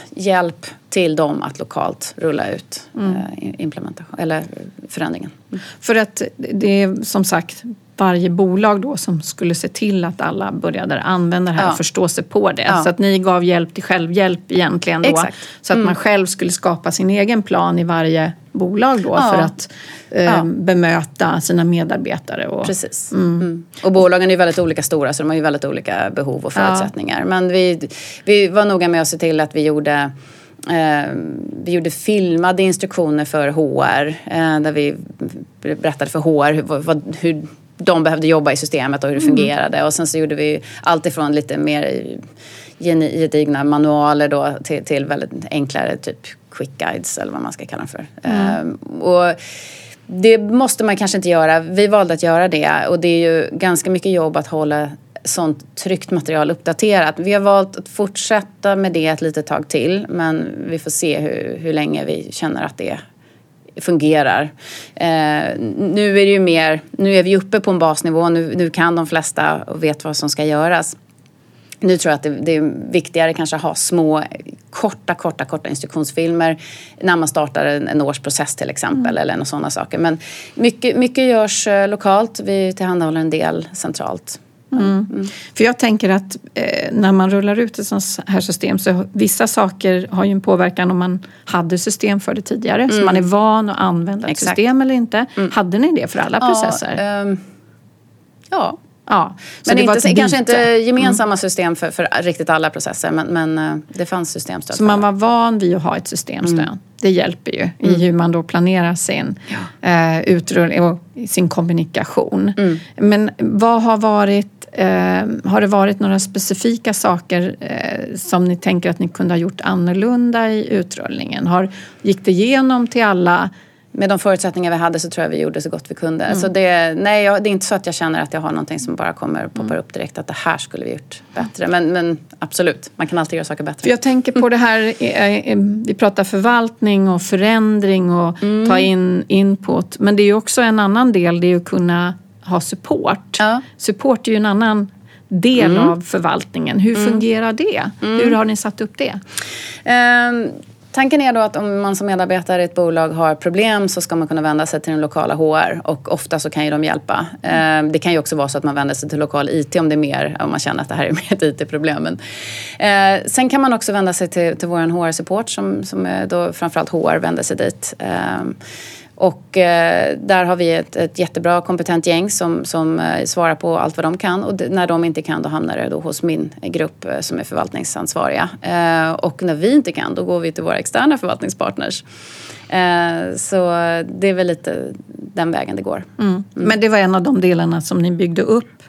hjälp till dem att lokalt rulla ut mm. implementation, eller förändringen. För att det är som sagt varje bolag då som skulle se till att alla började använda det här ja. och förstå sig på det. Ja. Så att ni gav hjälp till självhjälp egentligen då. Exakt. Så att mm. man själv skulle skapa sin egen plan i varje bolag då ja. för att eh, bemöta sina medarbetare. Och, Precis. Mm. Mm. Och bolagen är väldigt olika stora så de har ju väldigt olika behov och förutsättningar. Men vi, vi var noga med att se till att vi gjorde Eh, vi gjorde filmade instruktioner för HR eh, där vi berättade för HR hur de behövde jobba i systemet och hur det mm. fungerade. Och sen så gjorde vi allt ifrån lite mer gedigna manualer då till, till väldigt enklare typ quick guides eller vad man ska kalla dem för. Mm. Um, och det måste man kanske inte göra. Vi valde att göra det och det är ju ganska mycket jobb att hålla sånt tryckt material uppdaterat. Vi har valt att fortsätta med det ett litet tag till men vi får se hur, hur länge vi känner att det fungerar. Eh, nu är det ju mer, nu är vi uppe på en basnivå, nu, nu kan de flesta och vet vad som ska göras. Nu tror jag att det, det, är viktigare kanske att ha små, korta, korta, korta instruktionsfilmer när man startar en, en årsprocess till exempel mm. eller några sådana saker. Men mycket, mycket görs eh, lokalt, vi tillhandahåller en del centralt. Mm. Mm. För jag tänker att eh, när man rullar ut ett sånt här system så vissa saker har ju en påverkan om man hade system för det tidigare. Mm. Så man är van att använda ett system eller inte. Mm. Hade ni det för alla ja, processer? Um, ja. Ja, men inte, kanske inte gemensamma mm. system för, för, riktigt alla processer men, men eh, det fanns systemstöd. Så man var van vid att ha ett systemstöd. Det hjälper ju mm. i hur man då planerar sin ja. eh, utrullning och sin kommunikation. Mm. Men vad har varit Eh, har det varit några specifika saker eh, som ni tänker att ni kunde ha gjort annorlunda i utrullningen? Har, gick det igenom till alla? Med de förutsättningar vi hade så tror jag vi gjorde så gott vi kunde. Mm. Så det, nej, jag, det är inte så att jag känner att jag har någonting som bara kommer och poppar mm. upp direkt att det här skulle vi gjort bättre. Men, men absolut, man kan alltid göra saker bättre. Jag tänker på det här, vi pratar förvaltning och förändring och mm. ta in input. Men det är ju också en annan del, det är att kunna ha support. Ja. Support är ju en annan del mm. av förvaltningen. Hur mm. fungerar det? Mm. Hur har ni satt upp det? Um, tanken är då att om man som medarbetare i ett bolag har problem så ska man kunna vända sig till den lokala HR och ofta så kan ju de hjälpa. Mm. det kan ju också vara så att man vänder sig till lokal IT om det är mer, om man känner att det här är mer ett IT-problem. Uh, eh, sen kan man också vända sig till, till vår HR-support som, som då framförallt HR vänder sig dit. Eh, och eh, där har vi ett, ett jättebra kompetent gäng som, som eh, svarar på allt vad de kan. Och när de inte kan då hamnar det då hos min grupp eh, som är förvaltningsansvariga. Och när vi inte kan då går vi till våra externa förvaltningspartners. Så det är väl lite den vägen det går. Mm. Mm. Men det var en av de delarna som ni byggde upp?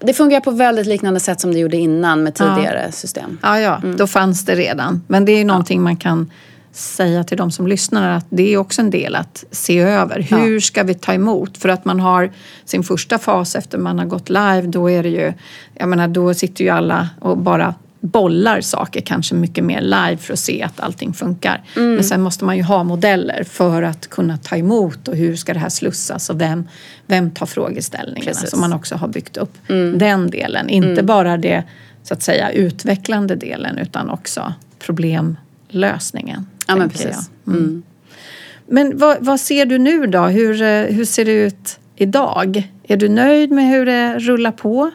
Det fungerar på väldigt liknande sätt som det gjorde innan med tidigare ja. system. Ja, ja. Mm. då fanns det redan. Men det är ju någonting ja. man kan säga till de som lyssnar att det är också en del att se över. Hur ja. ska vi ta emot? För att man har sin första fas efter man har gått live, då är det ju, jag menar då sitter ju alla och bara bollar saker kanske mycket mer live för att se att allting funkar. Mm. Men sen måste man ju ha modeller för att kunna ta emot och hur ska det här slussas och vem, vem tar frågeställningarna Precis. som man också har byggt upp. Mm. Den delen, inte mm. bara det så att säga utvecklande delen utan också problemlösningen. Ja men precis. Mm. Mm. Men vad, vad, ser du nu då? Hur, eh, hur ser det ut idag? Är du nöjd med hur det rullar på?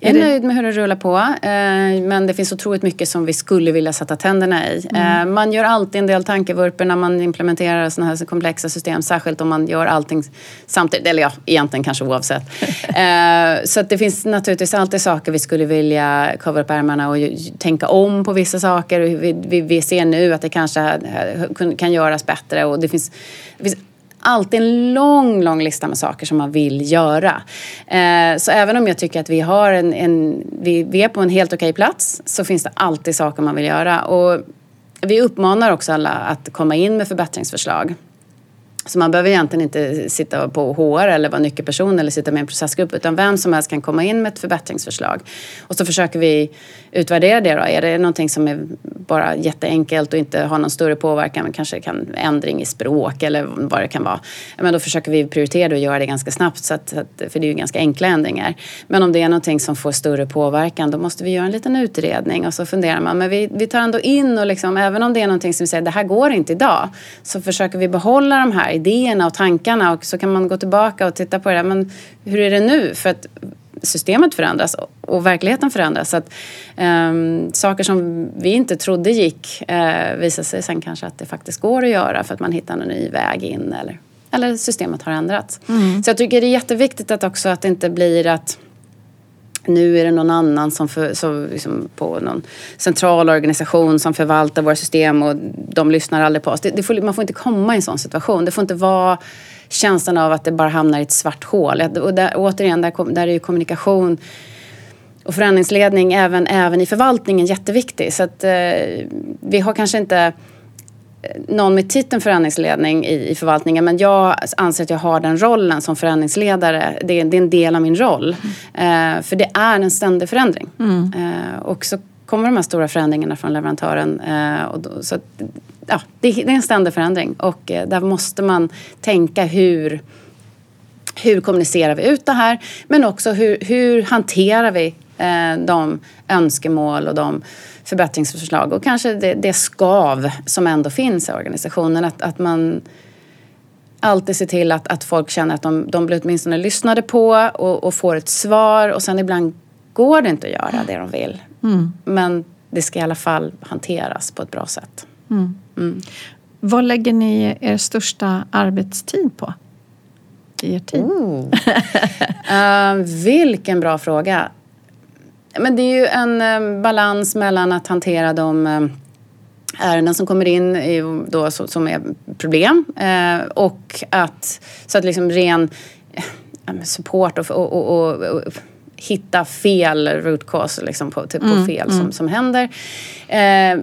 Jag är, är nöjd med hur det rullar på. Eh, men det finns otroligt mycket som vi skulle vilja sätta tänderna i. Mm. Eh, man gör alltid en del tankevurper när man implementerar sådana här komplexa system. Särskilt om man gör allting samtidigt. Eller ja, egentligen kanske oavsett. Eh, så det finns naturligtvis alltid saker vi skulle vilja cover upp ärmarna och tänka om på vissa saker. Vi, vi, vi ser nu att det kanske kan göras bättre. Och det finns, det finns alltid en lång, lång lista med saker som man vill göra. Eh, så även om jag tycker att vi, har en, en vi, vi, är på en helt okej plats så finns det alltid saker man vill göra. Och vi uppmanar också alla att komma in med förbättringsförslag. Så man behöver egentligen inte sitta på HR eller vara nyckelperson eller sitta med i en processgrupp utan vem som helst kan komma in med ett förbättringsförslag. Och så försöker vi utvärdera det då. Är det någonting som är bara jätteenkelt och inte har någon större påverkan men kanske kan ändring i språk eller vad det kan vara. Men då försöker vi prioritera det och göra det ganska snabbt så att, för det är ju ganska enkla ändringar. Men om det är någonting som får större påverkan då måste vi göra en liten utredning och så funderar man. Men vi, vi tar ändå in och liksom, även om det är någonting som vi säger det här går inte idag så försöker vi behålla de här idéerna och tankarna och så kan man gå tillbaka och titta på det. Men hur är det nu? För att systemet förändras och verkligheten förändras. Så att, um, saker som vi inte trodde gick uh, visar sig sen kanske att det faktiskt går att göra för att man hittar en ny väg in eller, eller systemet har ändrats. Mm. Så jag tycker det är jätteviktigt att också att det inte blir att nu är det någon annan som, för, som liksom på någon central organisation som förvaltar våra system och de lyssnar aldrig på oss. Det, det får, man får inte komma i en sån situation. Det får inte vara känslan av att det bara hamnar i ett svart hål. Och där, återigen, där, där är ju kommunikation och förändringsledning även, även i förvaltningen jätteviktig. Så att, eh, vi har kanske inte någon med titeln förändringsledning i, i förvaltningen men jag anser att jag har den rollen som förändringsledare. Det, det är en del av min roll. Mm. Eh, för det är en ständig förändring. Mm. Eh, och så kommer de här stora förändringarna från leverantören. Eh, och då, så ja, det, det, är en ständig förändring och eh, där måste man tänka hur hur kommunicerar vi ut det här? Men också hur, hur hanterar vi de önskemål och de förbättringsförslag och kanske det, det skav som ändå finns i organisationen. Att, att man alltid ser till att, att folk känner att de, de blir åtminstone lyssnade på och, och får ett svar och sen ibland går det inte att göra det de vill. Mm. Men det ska i alla fall hanteras på ett bra sätt. Mm. Mm. Vad lägger ni er största arbetstid på? I er tid? Oh. uh, vilken bra fråga. Men det är ju en um, balans mellan att hantera de um, ärenden som kommer in i, då, som är problem uh, och att så att liksom ren support och, och, och, och hitta fel root cause liksom på, typ mm, på fel mm. som, som händer. Eh,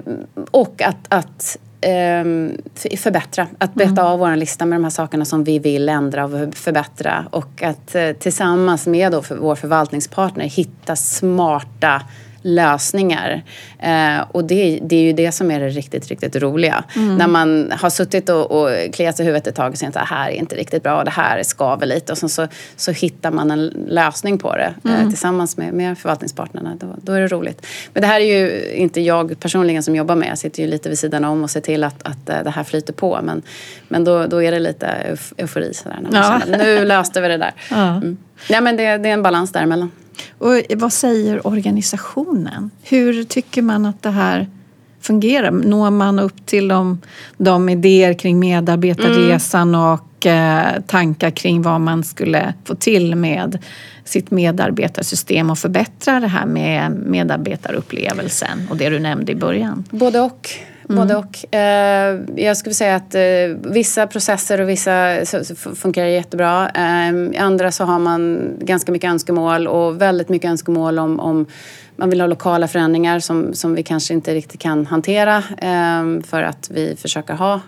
och att, att eh, förbättra. Att beta mm. av vår lista med de här sakerna som vi vill ändra och förbättra. Och att eh, tillsammans med då för vår förvaltningspartner hitta smarta lösningar. Eh, och det, det, är ju det som är det riktigt, riktigt roliga. Mm. När man har suttit och, och kliat sig i huvudet ett tag och sagt att det här är inte riktigt bra, det här skaver lite. Och sen så, så hittar man en lösning på det eh, mm. tillsammans med, med förvaltningspartnerna. Då, då, är det roligt. Men det här är ju inte jag personligen som jobbar med. Jag sitter ju lite vid sidan om och ser till att, att eh, det här flyter på. Men, men då, då är det lite eufori sådär. När man ja. känner, nu löste vi det där. Ja. Mm. Ja, men det, det är en balans däremellan. Och vad säger organisationen? Hur tycker man att det här fungerar? Når man upp till de, de idéer kring medarbetarresan mm. och eh, tankar kring vad man skulle få till med sitt medarbetarsystem och förbättra det här med medarbetarupplevelsen och det du nämnde i början? Både och. Mm. Både och. Eh, jag skulle säga att eh, vissa processer och vissa funkar jättebra. Eh, I andra så har man ganska mycket önskemål och väldigt mycket önskemål om, om man vill ha lokala förändringar som, som vi kanske inte riktigt kan hantera ehm, för att vi försöker ha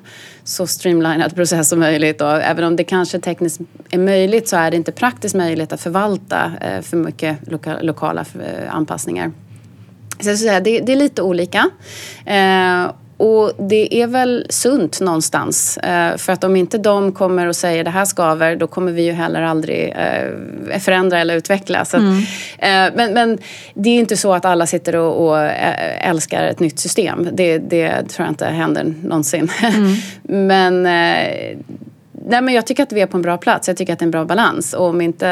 så streamlinad process som möjligt. Och även om det kanske tekniskt är möjligt så är det inte praktiskt möjligt att förvalta eh, för mycket loka, lokala eh, anpassningar. Så jag säga, det är lite olika. Ehm, och det är väl sunt någonstans. Eh, för att om inte de kommer och säger det här skaver då kommer vi ju heller aldrig eh, förändra eller utveckla. Så att, mm. eh, men, men det är inte så att alla sitter och, och älskar ett nytt system. Det, det tror jag inte händer någonsin. Mm. men nej, men jag tycker att vi är på en bra plats. Jag tycker att det är en bra balans. Och om inte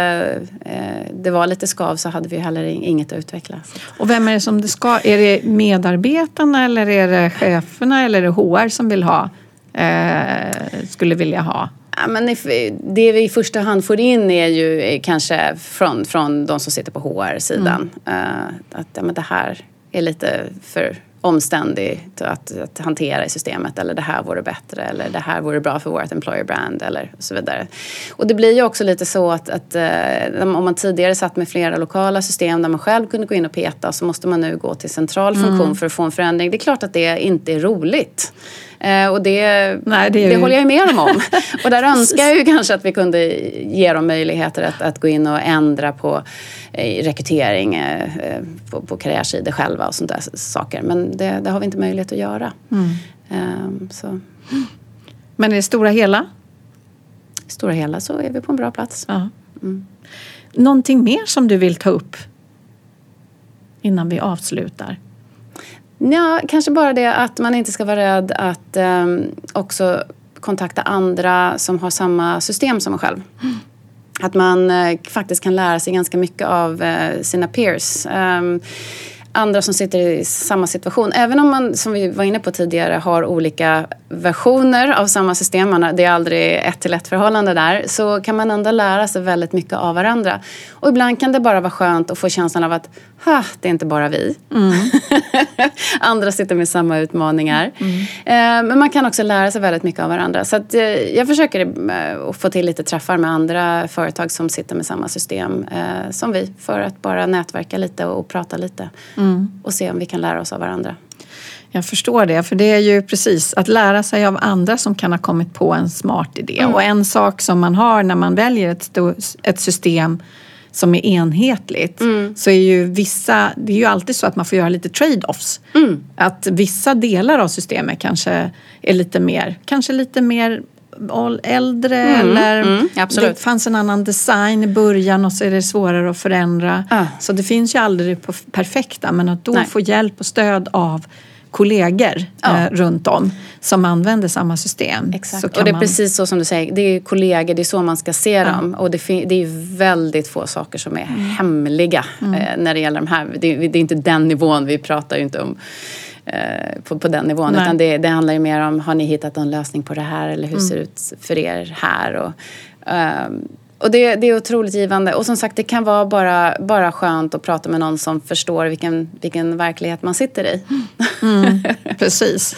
eh, det var lite skav så hade vi heller inget att utveckla. Och vem är det som det ska? Är det medarbetarna eller är det cheferna eller är det HR som vill ha? Eh, skulle vilja ha? Ja, men det vi i första hand får in är ju kanske från, från de som sitter på HR-sidan. Mm. Uh, att ja, men det här är lite för omständig att, att, hantera i systemet eller det här vore bättre eller det här vore bra för vårt employer brand eller så vidare. Och det blir ju också lite så att, att eh, om man tidigare satt med flera lokala system där man själv kunde gå in och peta så måste man nu gå till central funktion mm. för att få en förändring. Det är klart att det inte är roligt. Eh, och det, Nej, det, det håller jag med dem om. och där önskar jag ju kanske att vi kunde ge dem möjligheter att, att gå in och ändra på eh, rekrytering eh, på, på karriärsidor själva och sådana saker. Men det, det, har vi inte möjlighet att göra. Mm. Um, så. Men i det stora hela? I stora hela så är vi på en bra plats. Ja. Mm. Någonting mer som du vill ta upp innan vi avslutar? Ja, kanske bara det att man inte ska vara rädd att eh, också kontakta andra som har samma system som man själv. Mm. Att man eh, faktiskt kan lära sig ganska mycket av eh, sina peers. Ehm, Andra som sitter i samma situation. Även om man, som vi var inne på tidigare, har olika versioner av samma system, det är aldrig ett till ett förhållande där, så kan man ändå lära sig väldigt mycket av varandra. Och ibland kan det bara vara skönt att få känslan av att ha, det är inte bara vi. Mm. Andra sitter med samma utmaningar. Mm. Eh, men man kan också lära sig väldigt mycket av varandra. Så eh, jag försöker eh, få till lite träffar med andra företag som sitter med samma system som vi för att bara nätverka lite och, prata lite. Mm. Och se om vi kan lära oss av varandra. Jag förstår det, för det är ju precis att lära sig av andra som kan ha kommit på en smart idé. Mm. Och en sak som man har när man väljer ett, ett system som är enhetligt mm. så är ju vissa, det är ju alltid så att man får göra lite trade-offs. Mm. Att vissa delar av systemet kanske är lite mer, kanske lite mer äldre mm. eller mm, det fanns en annan design i början och så är det svårare att förändra. Ah. Så det finns ju aldrig det perfekta men att då Nej. få hjälp och stöd av kollegor ja. eh, runt om som använder samma system. Exakt. och det är man... precis så som du säger, det är kollegor, det är så man ska se ja. dem. Och det, det är väldigt få saker som är mm. hemliga mm. eh, när det gäller de här. Det, det, är inte den nivån, vi pratar ju inte om eh, på, på den nivån. Nej. Utan det, det handlar ju mer om, har ni hittat en lösning på det här eller hur mm. ser det ut för er här? Och, um, och det, det, är otroligt givande. Och som sagt, det kan vara bara, bara skönt att prata med någon som förstår vilken, vilken verklighet man sitter i. Mm, precis.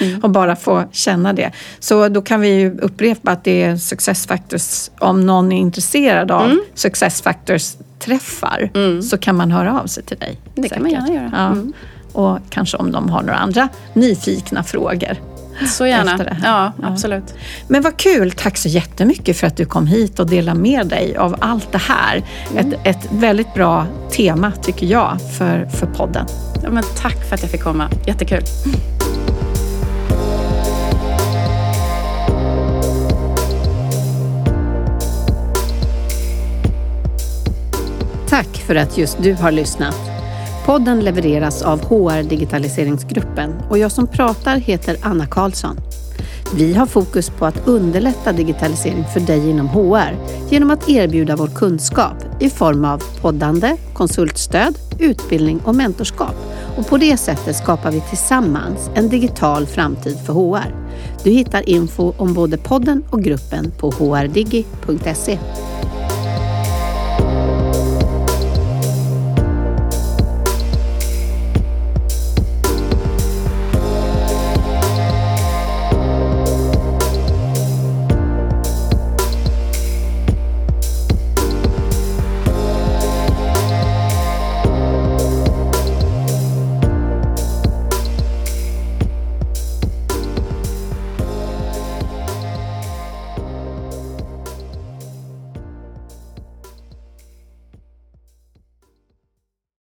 Mm. Och bara få känna det. Så då kan vi upprepa att det är Success Factors, om någon är intresserad av mm. Success Factors träffar mm. så kan man höra av sig till dig. Det säkert. kan man gärna göra. Ja. Och kanske om de har några andra nyfikna frågor. Så gärna. Ja, absolut. Men vad kul. Tack så jättemycket för att du kom hit och delade med dig av allt det här. Mm. Ett, ett väldigt bra tema tycker jag för, för podden. Ja, men tack för att jag fick komma. Jättekul. Tack för att just du har lyssnat. Podden levereras av HR Digitaliseringsgruppen och jag som pratar heter Anna Karlsson. Vi har fokus på att underlätta digitalisering för dig inom HR genom att erbjuda vår kunskap i form av poddande, konsultstöd, utbildning och mentorskap. Och på det sättet skapar vi tillsammans en digital framtid för HR. Du hittar info om både podden och gruppen på hrdigi.se.